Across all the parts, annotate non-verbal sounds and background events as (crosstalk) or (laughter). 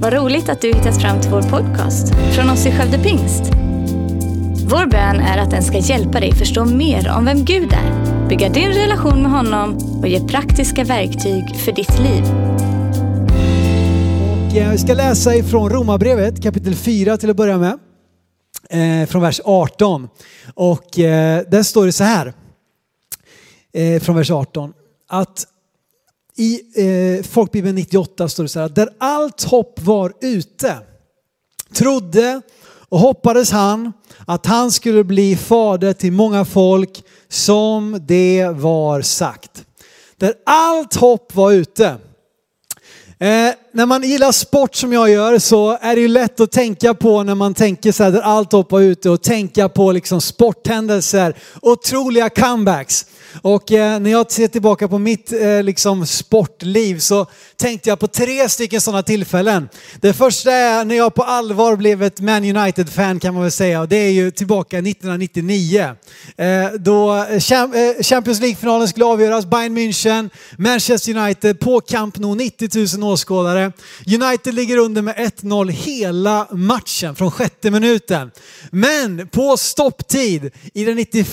Vad roligt att du hittat fram till vår podcast från oss i Skövde Pingst. Vår bön är att den ska hjälpa dig förstå mer om vem Gud är, bygga din relation med honom och ge praktiska verktyg för ditt liv. Och eh, vi ska läsa ifrån Romarbrevet kapitel 4 till att börja med. Eh, från vers 18. Och eh, där står det så här. Från vers 18. Att i eh, Folkbibeln 98 står det så här. Där allt hopp var ute trodde och hoppades han att han skulle bli fader till många folk som det var sagt. Där allt hopp var ute. Eh, när man gillar sport som jag gör så är det ju lätt att tänka på när man tänker så här där allt hoppar ute och tänka på liksom sporthändelser, otroliga comebacks. Och eh, när jag ser tillbaka på mitt eh, liksom sportliv så tänkte jag på tre stycken sådana tillfällen. Det första är när jag på allvar blev ett Man United-fan kan man väl säga och det är ju tillbaka 1999. Eh, då eh, eh, Champions League-finalen skulle avgöras, Bayern München, Manchester United på Camp Nou, 90 000 åskådare. United ligger under med 1-0 hela matchen från sjätte minuten. Men på stopptid i den 91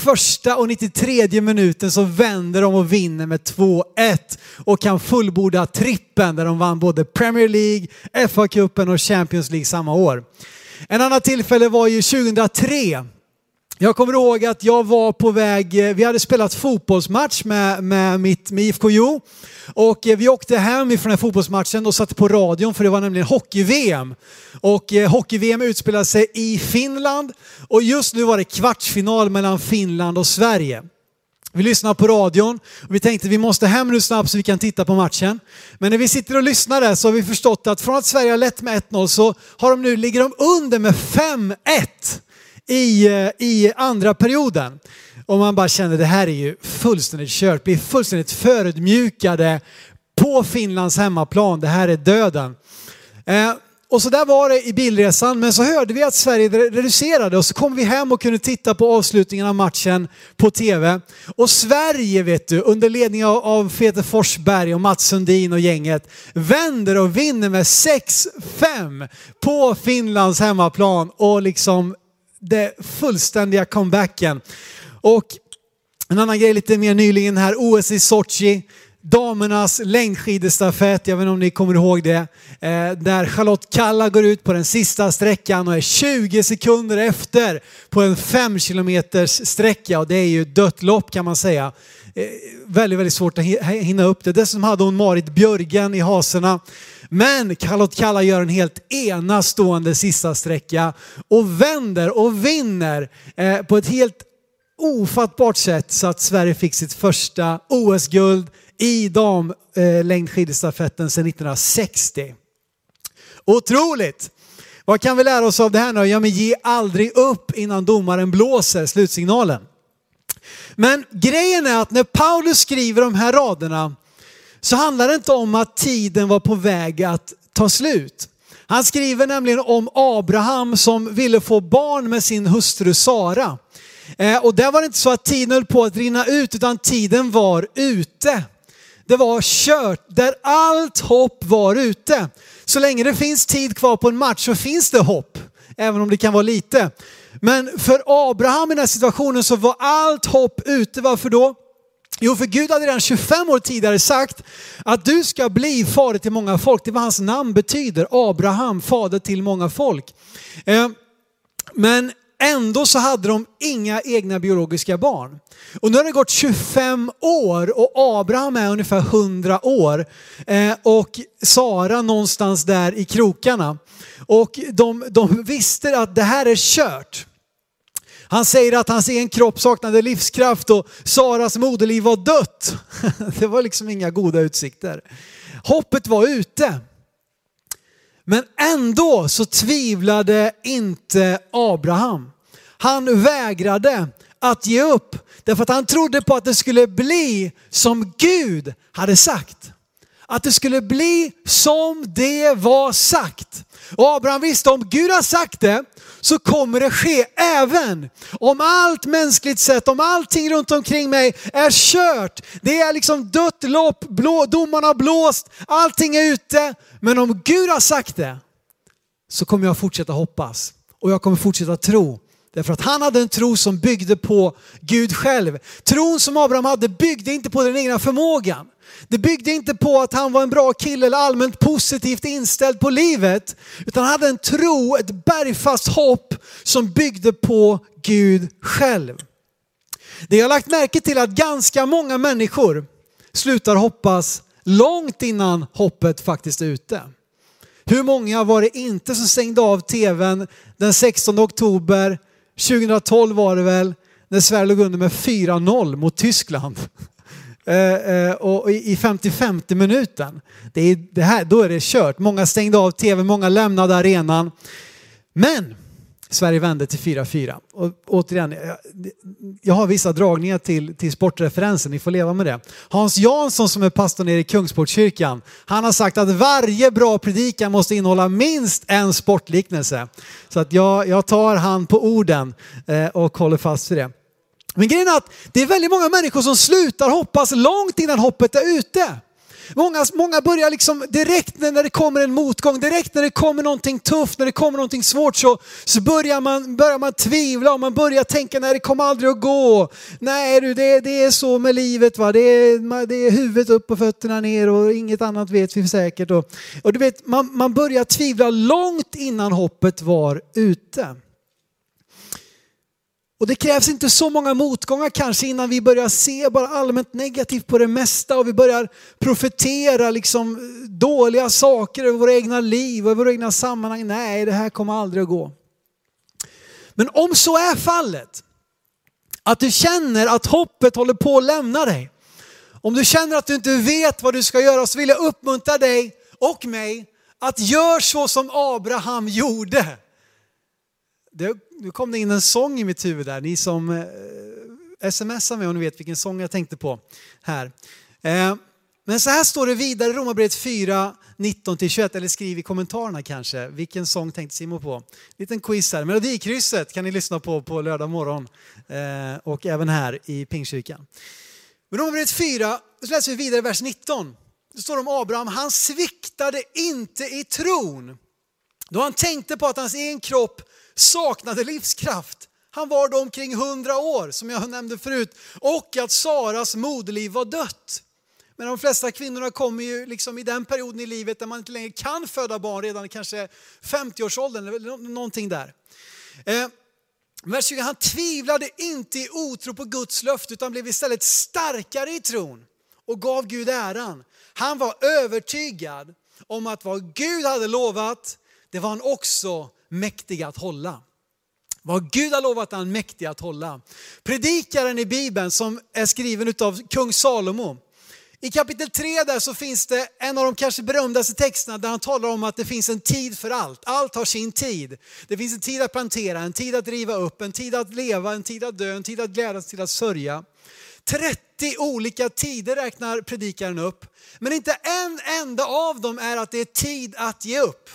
och 93 minuten så vänder de och vinner med 2-1 och kan fullborda trippen där de vann både Premier League, FA-cupen och Champions League samma år. En annan tillfälle var ju 2003 jag kommer ihåg att jag var på väg, eh, vi hade spelat fotbollsmatch med, med, mitt, med IFK Jo och eh, vi åkte hem ifrån den fotbollsmatchen och satte på radion för det var nämligen hockey-VM. Och eh, hockey-VM utspelade sig i Finland och just nu var det kvartsfinal mellan Finland och Sverige. Vi lyssnade på radion och vi tänkte vi måste hem nu snabbt så vi kan titta på matchen. Men när vi sitter och lyssnar där så har vi förstått att från att Sverige har lett med 1-0 så har de nu, ligger de under med 5-1 i, eh, i andra perioden. Och man bara känner det här är ju fullständigt kört, blir fullständigt förödmjukade på Finlands hemmaplan. Det här är döden. Eh, och så där var det i bilresan, men så hörde vi att Sverige reducerade och så kom vi hem och kunde titta på avslutningen av matchen på tv. Och Sverige vet du, under ledning av, av Peter Forsberg och Mats Sundin och gänget, vänder och vinner med 6-5 på Finlands hemmaplan och liksom det fullständiga comebacken. Och en annan grej lite mer nyligen här, OS i Sochi. Damernas längdskidestafett, jag vet inte om ni kommer ihåg det. Eh, där Charlotte Kalla går ut på den sista sträckan och är 20 sekunder efter på en 5 km sträcka och det är ju dött lopp kan man säga. Eh, väldigt, väldigt svårt att hinna upp det. Dessutom hade hon Marit Björgen i haserna. Men Charlotte Kalla gör en helt enastående sista sträcka och vänder och vinner eh, på ett helt ofattbart sätt så att Sverige fick sitt första OS-guld i damlängdskidstafetten sedan 1960. Otroligt! Vad kan vi lära oss av det här nu? Ja, men ge aldrig upp innan domaren blåser slutsignalen. Men grejen är att när Paulus skriver de här raderna så handlar det inte om att tiden var på väg att ta slut. Han skriver nämligen om Abraham som ville få barn med sin hustru Sara. Eh, och där var det inte så att tiden höll på att rinna ut utan tiden var ute. Det var kört där allt hopp var ute. Så länge det finns tid kvar på en match så finns det hopp, även om det kan vara lite. Men för Abraham i den här situationen så var allt hopp ute. Varför då? Jo, för Gud hade redan 25 år tidigare sagt att du ska bli fader till många folk. Det är vad hans namn betyder, Abraham, fader till många folk. Eh, men ändå så hade de inga egna biologiska barn. Och nu har det gått 25 år och Abraham är ungefär 100 år eh, och Sara någonstans där i krokarna. Och de, de visste att det här är kört. Han säger att hans egen kropp saknade livskraft och Saras moderliv var dött. (laughs) Det var liksom inga goda utsikter. Hoppet var ute. Men ändå så tvivlade inte Abraham. Han vägrade att ge upp därför att han trodde på att det skulle bli som Gud hade sagt. Att det skulle bli som det var sagt. Och Abraham visste om Gud har sagt det så kommer det ske även om allt mänskligt sett, om allting runt omkring mig är kört. Det är liksom dött lopp, blå, domarna har blåst, allting är ute. Men om Gud har sagt det så kommer jag fortsätta hoppas. Och jag kommer fortsätta tro. Därför att han hade en tro som byggde på Gud själv. Tron som Abraham hade byggde inte på den egna förmågan. Det byggde inte på att han var en bra kille eller allmänt positivt inställd på livet. Utan han hade en tro, ett bergfast hopp som byggde på Gud själv. Det jag har lagt märke till är att ganska många människor slutar hoppas långt innan hoppet faktiskt är ute. Hur många var det inte som stängde av tvn den 16 oktober 2012 var det väl, när Sverige låg under med 4-0 mot Tyskland. (laughs) Eh, eh, och i 55 minuten. Det är, det här, då är det kört. Många stängde av tv, många lämnade arenan. Men Sverige vände till 4-4. Och återigen, jag, jag har vissa dragningar till, till sportreferensen, ni får leva med det. Hans Jansson som är pastor nere i Kungsportskyrkan, han har sagt att varje bra predikan måste innehålla minst en sportliknelse. Så att jag, jag tar han på orden eh, och håller fast vid det. Men grejen är att det är väldigt många människor som slutar hoppas långt innan hoppet är ute. Många, många börjar liksom direkt när det kommer en motgång, direkt när det kommer någonting tufft, när det kommer någonting svårt så, så börjar, man, börjar man tvivla och man börjar tänka nej det kommer aldrig att gå. Nej du, det, det är så med livet va, det är, det är huvudet upp och fötterna ner och inget annat vet vi säkert. Och, och du vet, man, man börjar tvivla långt innan hoppet var ute. Och det krävs inte så många motgångar kanske innan vi börjar se bara allmänt negativt på det mesta och vi börjar profetera liksom dåliga saker över våra egna liv och över våra egna sammanhang. Nej, det här kommer aldrig att gå. Men om så är fallet, att du känner att hoppet håller på att lämna dig, om du känner att du inte vet vad du ska göra så vill jag uppmuntra dig och mig att gör så som Abraham gjorde det, nu kom det in en sång i mitt huvud där. Ni som eh, smsar mig om ni vet vilken sång jag tänkte på här. Eh, men så här står det vidare i Romarbrevet 4, 19-21, eller skriv i kommentarerna kanske. Vilken sång tänkte Simon på? Liten quiz här. Melodikrysset kan ni lyssna på på lördag morgon eh, och även här i Pingstkyrkan. Romarbrevet 4, så läser vi vidare vers 19. Det står om Abraham, han sviktade inte i tron. Då han tänkte på att hans egen kropp saknade livskraft. Han var då omkring 100 år, som jag nämnde förut, och att Saras moderliv var dött. Men de flesta kvinnorna kommer ju liksom i den perioden i livet där man inte längre kan föda barn, redan kanske 50-årsåldern eller någonting där. Eh, vers 20, han tvivlade inte i otro på Guds löfte utan blev istället starkare i tron och gav Gud äran. Han var övertygad om att vad Gud hade lovat, det var han också mäktig att hålla. Vad Gud har lovat är han mäktig att hålla. Predikaren i Bibeln som är skriven av kung Salomo. I kapitel 3 där så finns det en av de kanske berömdaste texterna där han talar om att det finns en tid för allt. Allt har sin tid. Det finns en tid att plantera, en tid att riva upp, en tid att leva, en tid att dö, en tid att glädjas, en tid att sörja. 30 olika tider räknar predikaren upp. Men inte en enda av dem är att det är tid att ge upp.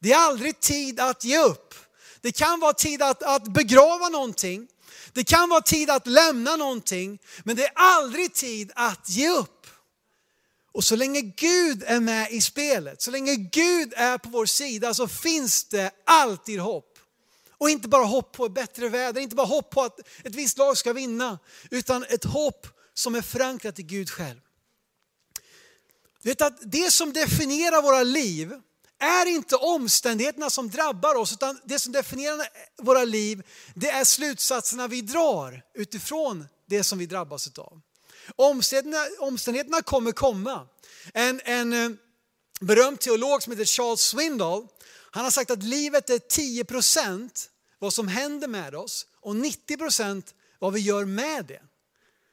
Det är aldrig tid att ge upp. Det kan vara tid att, att begrava någonting. Det kan vara tid att lämna någonting. Men det är aldrig tid att ge upp. Och så länge Gud är med i spelet, så länge Gud är på vår sida så finns det alltid hopp. Och inte bara hopp på bättre väder, inte bara hopp på att ett visst lag ska vinna, utan ett hopp som är förankrat i Gud själv. Du vet att det som definierar våra liv, är inte omständigheterna som drabbar oss, utan det som definierar våra liv, det är slutsatserna vi drar utifrån det som vi drabbas av. Omständigheterna, omständigheterna kommer komma. En, en eh, berömd teolog som heter Charles Swindoll, han har sagt att livet är 10% vad som händer med oss och 90% vad vi gör med det.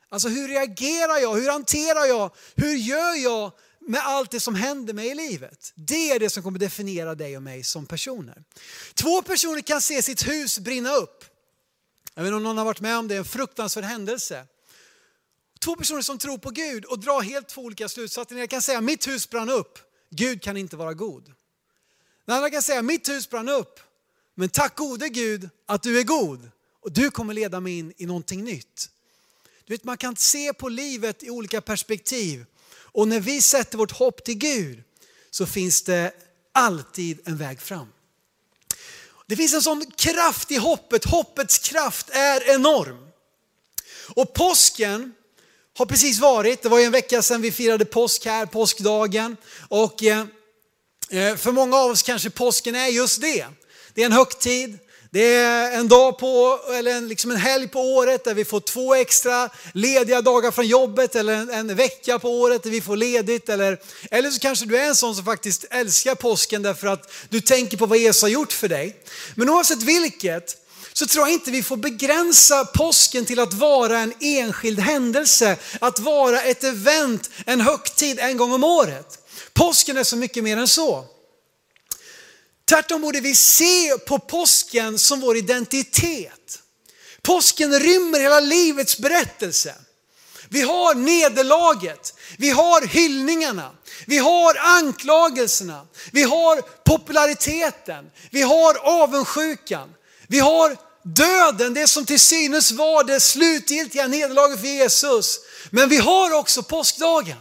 Alltså hur reagerar jag? Hur hanterar jag? Hur gör jag med allt det som händer mig i livet. Det är det som kommer definiera dig och mig som personer. Två personer kan se sitt hus brinna upp. Jag vet inte om någon har varit med om det, en fruktansvärd händelse. Två personer som tror på Gud och drar helt två olika slutsatser. Jag kan säga mitt hus brann upp, Gud kan inte vara god. Den andra kan säga mitt hus brann upp, men tack gode Gud att du är god och du kommer leda mig in i någonting nytt. Du vet, man kan se på livet i olika perspektiv och när vi sätter vårt hopp till Gud så finns det alltid en väg fram. Det finns en sån kraft i hoppet, hoppets kraft är enorm. Och påsken har precis varit, det var ju en vecka sedan vi firade påsk här, påskdagen. Och eh, eh, för många av oss kanske påsken är just det. Det är en högtid, det är en dag på, eller en, liksom en helg på året där vi får två extra lediga dagar från jobbet eller en, en, vecka på året där vi får ledigt. Eller, eller så kanske du är en sån som faktiskt älskar påsken därför att du tänker på vad Jesus har gjort för dig. Men oavsett vilket så tror jag inte vi får begränsa påsken till att vara en enskild händelse, att vara ett event, en högtid en gång om året. Påsken är så mycket mer än så. Tvärtom borde vi se på påsken som vår identitet. Påsken rymmer hela livets berättelse. Vi har nederlaget, vi har hyllningarna, vi har anklagelserna, vi har populariteten, vi har avundsjukan, vi har döden, det som till synes var det slutgiltiga nederlaget för Jesus. Men vi har också påskdagen.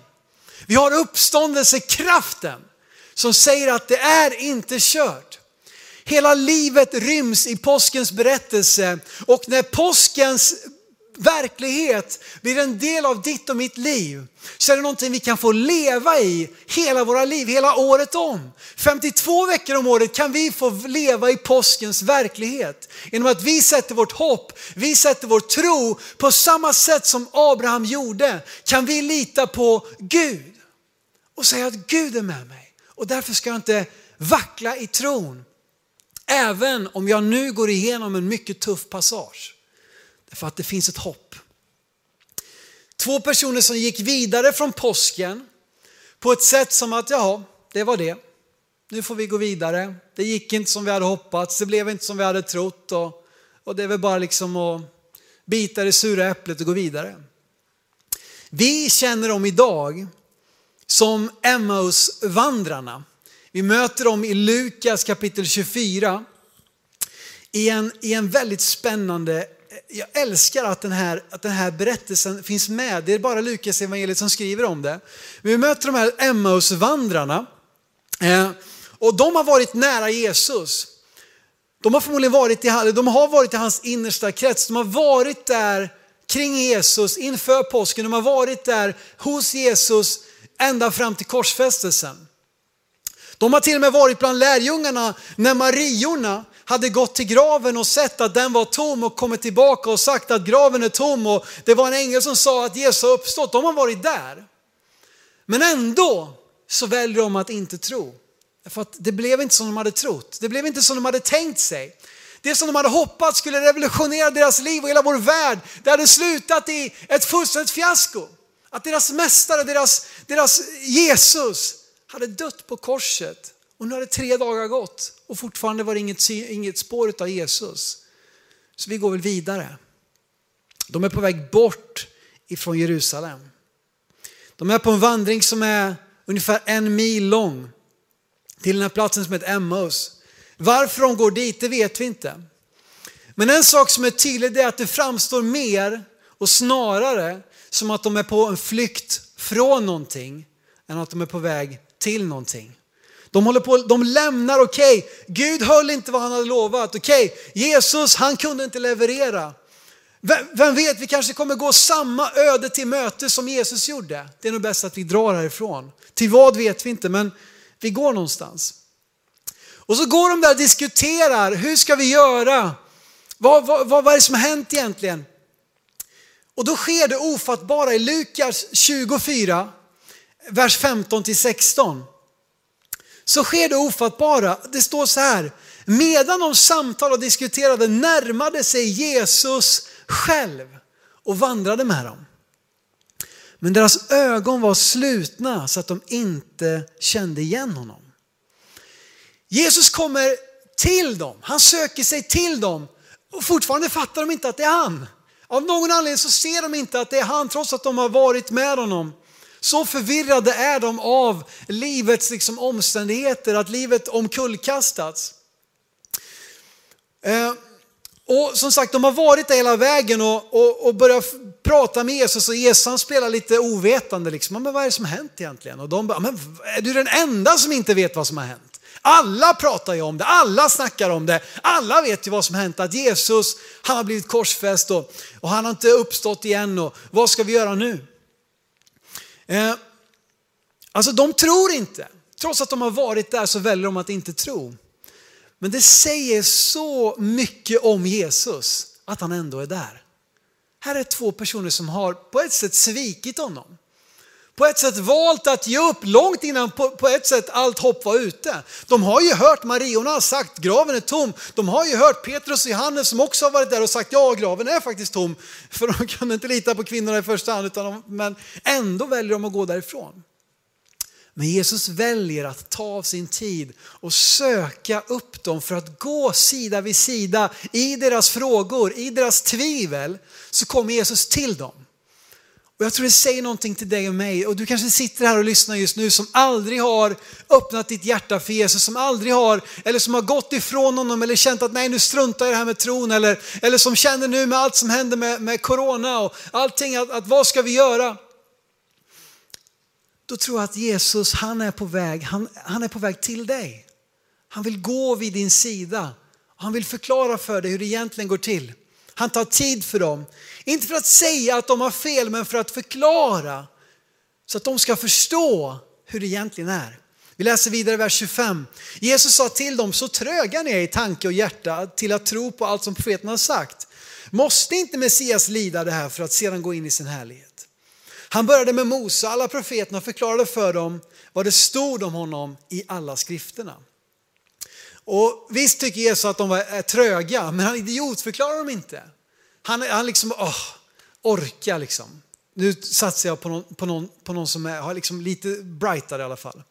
Vi har uppståndelsekraften som säger att det är inte kört. Hela livet ryms i påskens berättelse och när påskens verklighet blir en del av ditt och mitt liv så är det någonting vi kan få leva i hela våra liv, hela året om. 52 veckor om året kan vi få leva i påskens verklighet genom att vi sätter vårt hopp, vi sätter vår tro på samma sätt som Abraham gjorde kan vi lita på Gud och säga att Gud är med mig och därför ska jag inte vackla i tron. Även om jag nu går igenom en mycket tuff passage. Därför att det finns ett hopp. Två personer som gick vidare från påsken på ett sätt som att, ja, det var det. Nu får vi gå vidare. Det gick inte som vi hade hoppats, det blev inte som vi hade trott och, och det är väl bara liksom att bita det sura äpplet och gå vidare. Vi känner dem idag som Emmaus-vandrarna. Vi möter dem i Lukas kapitel 24 i en, i en väldigt spännande eh, jag älskar att den, här, att den här berättelsen finns med. Det är bara Lukas evangeliet som skriver om det. Vi möter de här Emmausvandrarna eh, och de har varit nära Jesus. De har förmodligen varit i, de har varit i hans innersta krets. De har varit där kring Jesus inför påsken. De har varit där hos Jesus ända fram till korsfästelsen. De har till och med varit bland lärjungarna när Mariorna hade gått till graven och sett att den var tom och kommit tillbaka och sagt att graven är tom och det var en ängel som sa att Jesus har uppstått. De har varit där. Men ändå så väljer de att inte tro. För att det blev inte som de hade trott. Det blev inte som de hade tänkt sig. Det som de hade hoppats skulle revolutionera deras liv och hela vår värld, det hade slutat i ett fullständigt fiasko. Att deras mästare, deras, deras Jesus hade dött på korset och nu hade tre dagar gått och fortfarande var det inget, inget spår av Jesus. Så vi går väl vidare. De är på väg bort ifrån Jerusalem. De är på en vandring som är ungefär en mil lång till den här platsen som heter Emmaus. Varför de går dit, det vet vi inte. Men en sak som är tydlig är att det framstår mer och snarare som att de är på en flykt från någonting än att de är på väg till någonting. De, håller på, de lämnar, okej, okay, Gud höll inte vad han hade lovat. Okej, okay, Jesus han kunde inte leverera. Vem, vem, vet, vi kanske kommer gå samma öde till möte som Jesus gjorde. Det är nog bäst att vi drar härifrån. Till vad vet vi inte, men vi går någonstans. Och så går de där och diskuterar, hur ska vi göra? Vad, vad, vad, vad är det som har hänt egentligen? Och då sker det ofattbara i Lukas 24, vers 15 till 16 så sker det ofattbara. Det står så här, medan de samtalade och diskuterade närmade sig Jesus själv och vandrade med dem. Men deras ögon var slutna så att de inte kände igen honom. Jesus kommer till dem, han söker sig till dem och fortfarande fattar de inte att det är han. Av någon anledning så ser de inte att det är han trots att de har varit med honom. Så förvirrade är de av livets liksom omständigheter, att livet omkullkastats. Eh, och som sagt, de har varit där hela vägen och, och, och börjat prata med Jesus och Jesus han spelar lite ovetande. Liksom. Men vad är det som har hänt egentligen? Och de bara, men är du den enda som inte vet vad som har hänt? Alla pratar ju om det, alla snackar om det, alla vet ju vad som hänt, att Jesus, han har blivit korsfäst och, och han har inte uppstått igen och vad ska vi göra nu? Eh, alltså de tror inte, trots att de har varit där så väljer de att inte tro. Men det säger så mycket om Jesus att han ändå är där. Här är två personer som har på ett sätt svikit honom på ett sätt valt att ge upp långt innan på, på, ett sätt allt hopp var ute. De har ju hört Mariorna har sagt graven är tom. De har ju hört Petrus och Johannes som också har varit där och sagt ja graven är faktiskt tom. (laughs) För de kunde inte lita på kvinnorna i första hand utan de, men ändå väljer de att gå därifrån. Men Jesus väljer att ta av sin tid och söka upp dem för att gå sida vid sida i deras frågor, i deras tvivel. Så kommer Jesus till dem. Och jag tror det säger någonting till dig och mig och du kanske sitter här och lyssnar just nu som aldrig har öppnat ditt hjärta för Jesus, som aldrig har, eller som har gått ifrån honom eller känt att nej nu struntar jag i det här med tron eller, eller som känner nu med allt som händer med, med corona och allting att, att vad ska vi göra? Då tror jag att Jesus han är på väg, han, han är på väg till dig. Han vill gå vid din sida. Han vill förklara för dig hur det egentligen går till. Han tar tid för dem. Inte för att säga att de har fel, men för att förklara så att de ska förstå hur det egentligen är. Vi läser vidare vers 25. Jesus sa till dem, så tröga ni är i tanke och hjärta till att tro på allt som profeten har sagt. Måste inte Messias lida det här för att sedan gå in i sin härlighet? Han började med Mose, alla profeterna förklarade för dem vad det stod om honom i alla skrifterna. Och visst tycker Jesus att de var eh, tröga, men han idiotförklarar dem inte. Han, han liksom, åh, orkar liksom. Nu satsar jag på någon, på någon, på någon som är, har liksom lite brightare i alla fall.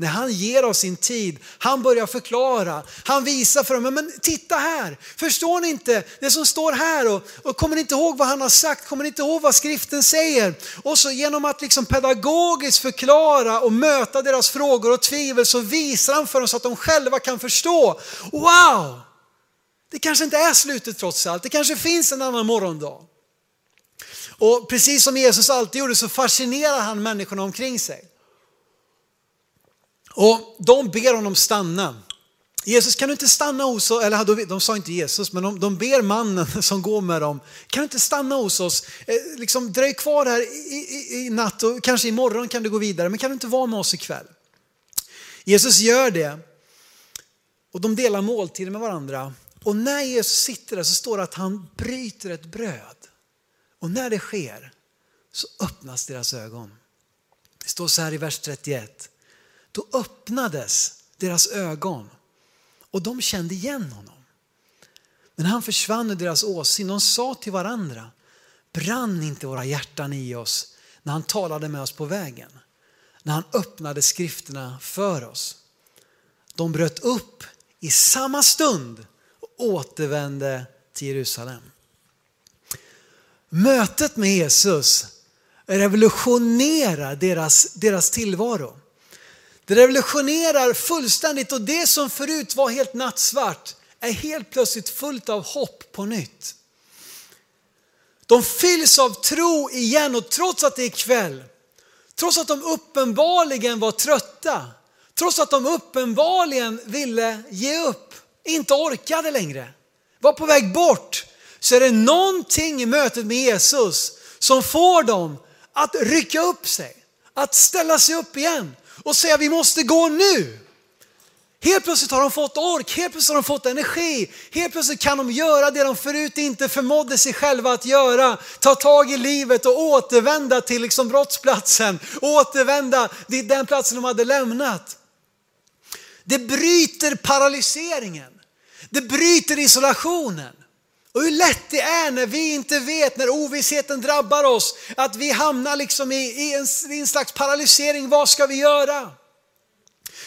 När han ger oss sin tid, han börjar förklara, han visar för dem, men titta här, förstår ni inte det som står här och, och kommer ni inte ihåg vad han har sagt, kommer ni inte ihåg vad skriften säger? Och så genom att liksom pedagogiskt förklara och möta deras frågor och tvivel så visar han för dem så att de själva kan förstå. Wow! Det kanske inte är slutet trots allt, det kanske finns en annan morgondag. Och precis som Jesus alltid gjorde så fascinerar han människorna omkring sig. Och de ber honom stanna. Jesus kan du inte stanna hos oss, eller de sa inte Jesus, men de, de ber mannen (laughs) som går med dem, kan du inte stanna hos oss, eh, liksom dröj kvar här i, i, i natt och kanske imorgon kan du gå vidare, men kan du inte vara med oss ikväll? Jesus gör det och de delar måltider med varandra och när Jesus sitter där så står det att han bryter ett bröd. Och när det sker så öppnas deras ögon. Det står så här i vers 31. Då öppnades deras ögon och de kände igen honom. Men han försvann ur deras åsyn. De sa till varandra, brann inte våra hjärtan i oss när han talade med oss på vägen? När han öppnade skrifterna för oss. De bröt upp i samma stund och återvände till Jerusalem. Mötet med Jesus revolutionerar deras, deras tillvaro. Det revolutionerar fullständigt och det som förut var helt nattsvart är helt plötsligt fullt av hopp på nytt. De fylls av tro igen och trots att det är kväll, trots att de uppenbarligen var trötta, trots att de uppenbarligen ville ge upp, inte orkade längre, var på väg bort, så är det någonting i mötet med Jesus som får dem att rycka upp sig, att ställa sig upp igen och säga vi måste gå nu. Helt plötsligt har de fått ork, helt plötsligt har de fått energi, helt plötsligt kan de göra det de förut inte förmådde sig själva att göra. Ta tag i livet och återvända till liksom brottsplatsen, återvända till den platsen de hade lämnat. Det bryter paralyseringen, det bryter isolationen. Och hur lätt det är när vi inte vet, när ovissheten drabbar oss, att vi hamnar liksom i, i, en, i en slags paralysering. Vad ska vi göra?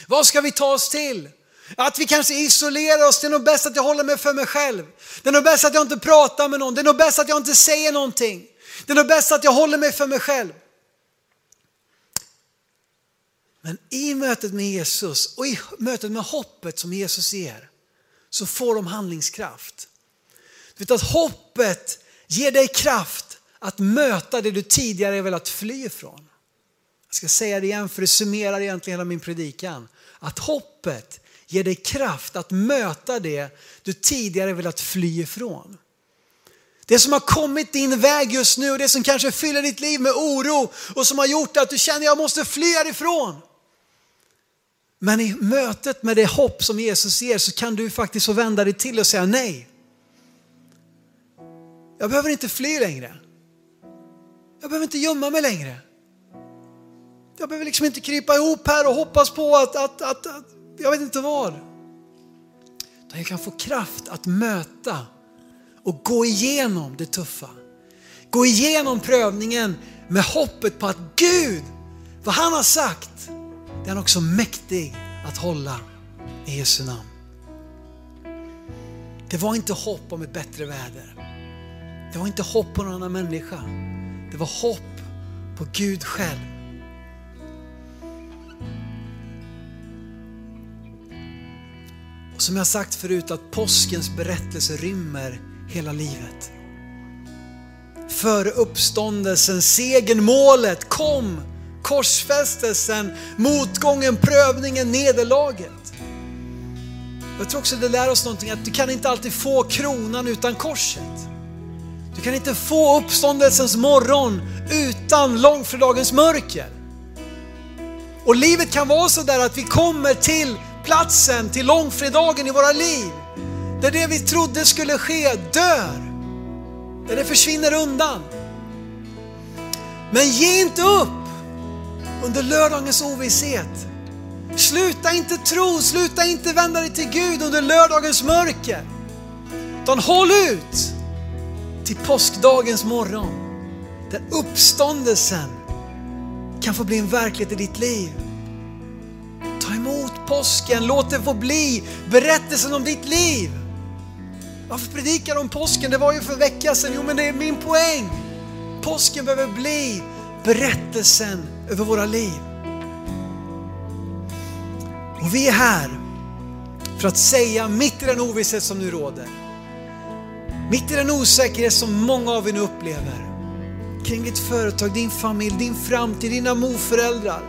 Vad ska vi ta oss till? Att vi kanske isolerar oss, det är nog bäst att jag håller mig för mig själv. Det är nog bäst att jag inte pratar med någon, det är nog bäst att jag inte säger någonting. Det är nog bäst att jag håller mig för mig själv. Men i mötet med Jesus och i mötet med hoppet som Jesus ger så får de handlingskraft. Utan att hoppet ger dig kraft att möta det du tidigare velat fly ifrån. Jag ska säga det igen för det summerar egentligen hela min predikan. Att hoppet ger dig kraft att möta det du tidigare velat fly ifrån. Det som har kommit din väg just nu och det som kanske fyller ditt liv med oro och som har gjort att du känner att jag måste fly härifrån. Men i mötet med det hopp som Jesus ger så kan du faktiskt få vända dig till och säga nej. Jag behöver inte fly längre. Jag behöver inte gömma mig längre. Jag behöver liksom inte krypa ihop här och hoppas på att, att, att, att jag vet inte vad. Jag kan få kraft att möta och gå igenom det tuffa. Gå igenom prövningen med hoppet på att Gud, vad han har sagt, det är han också mäktig att hålla i Jesu namn. Det var inte hopp om ett bättre väder. Det var inte hopp på någon annan människa. Det var hopp på Gud själv. Och som jag sagt förut att påskens berättelse rymmer hela livet. Före uppståndelsen, segern, målet kom, korsfästelsen, motgången, prövningen, nederlaget. Jag tror också det lär oss någonting att du kan inte alltid få kronan utan korset. Du kan inte få uppståndelsens morgon utan långfredagens mörker. Och livet kan vara så där att vi kommer till platsen, till långfredagen i våra liv där det vi trodde skulle ske dör. Där det försvinner undan. Men ge inte upp under lördagens ovisshet. Sluta inte tro, sluta inte vända dig till Gud under lördagens mörker. Utan håll ut till påskdagens morgon. Där uppståndelsen kan få bli en verklighet i ditt liv. Ta emot påsken, låt det få bli berättelsen om ditt liv. Varför predikar du om påsken? Det var ju för en vecka sedan. Jo, men det är min poäng. Påsken behöver bli berättelsen över våra liv. Och vi är här för att säga mitt i den ovisshet som nu råder, mitt i den osäkerhet som många av er nu upplever, kring ditt företag, din familj, din framtid, dina morföräldrar,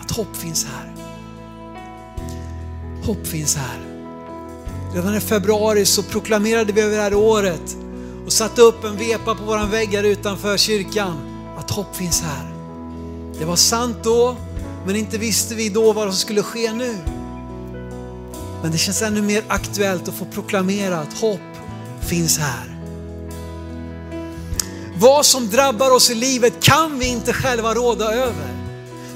att hopp finns här. Hopp finns här. Redan i februari så proklamerade vi över det här året och satte upp en vepa på våran vägg här utanför kyrkan att hopp finns här. Det var sant då, men inte visste vi då vad som skulle ske nu. Men det känns ännu mer aktuellt att få proklamera att hopp finns här. Vad som drabbar oss i livet kan vi inte själva råda över.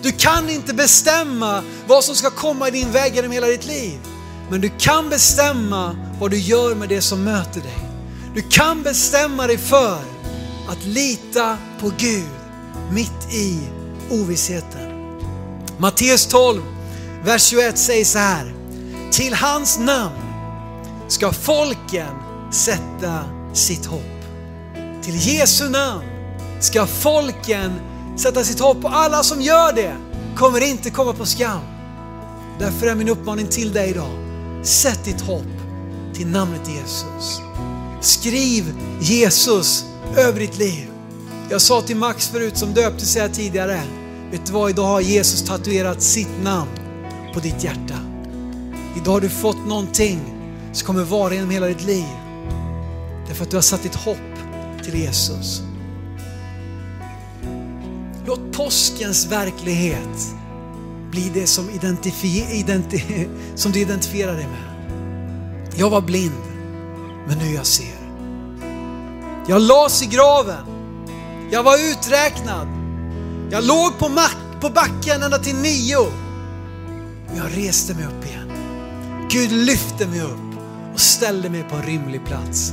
Du kan inte bestämma vad som ska komma i din väg genom hela ditt liv. Men du kan bestämma vad du gör med det som möter dig. Du kan bestämma dig för att lita på Gud mitt i ovissheten. Matteus 12, vers 21 säger så här. Till hans namn ska folken sätta sitt hopp. Till Jesu namn ska folken sätta sitt hopp och alla som gör det kommer inte komma på skam. Därför är min uppmaning till dig idag. Sätt ditt hopp till namnet Jesus. Skriv Jesus över ditt liv. Jag sa till Max förut som döpte sig här tidigare, vet du vad, idag har Jesus tatuerat sitt namn på ditt hjärta. Idag har du fått någonting som kommer vara genom hela ditt liv. Därför att du har satt ditt hopp till Jesus. Låt påskens verklighet bli det som, identi (laughs) som du identifierar dig med. Jag var blind, men nu jag ser. Jag lades i graven. Jag var uträknad. Jag låg på, på backen ända till nio. Men jag reste mig upp igen. Gud lyfte mig upp och ställde mig på en rimlig plats.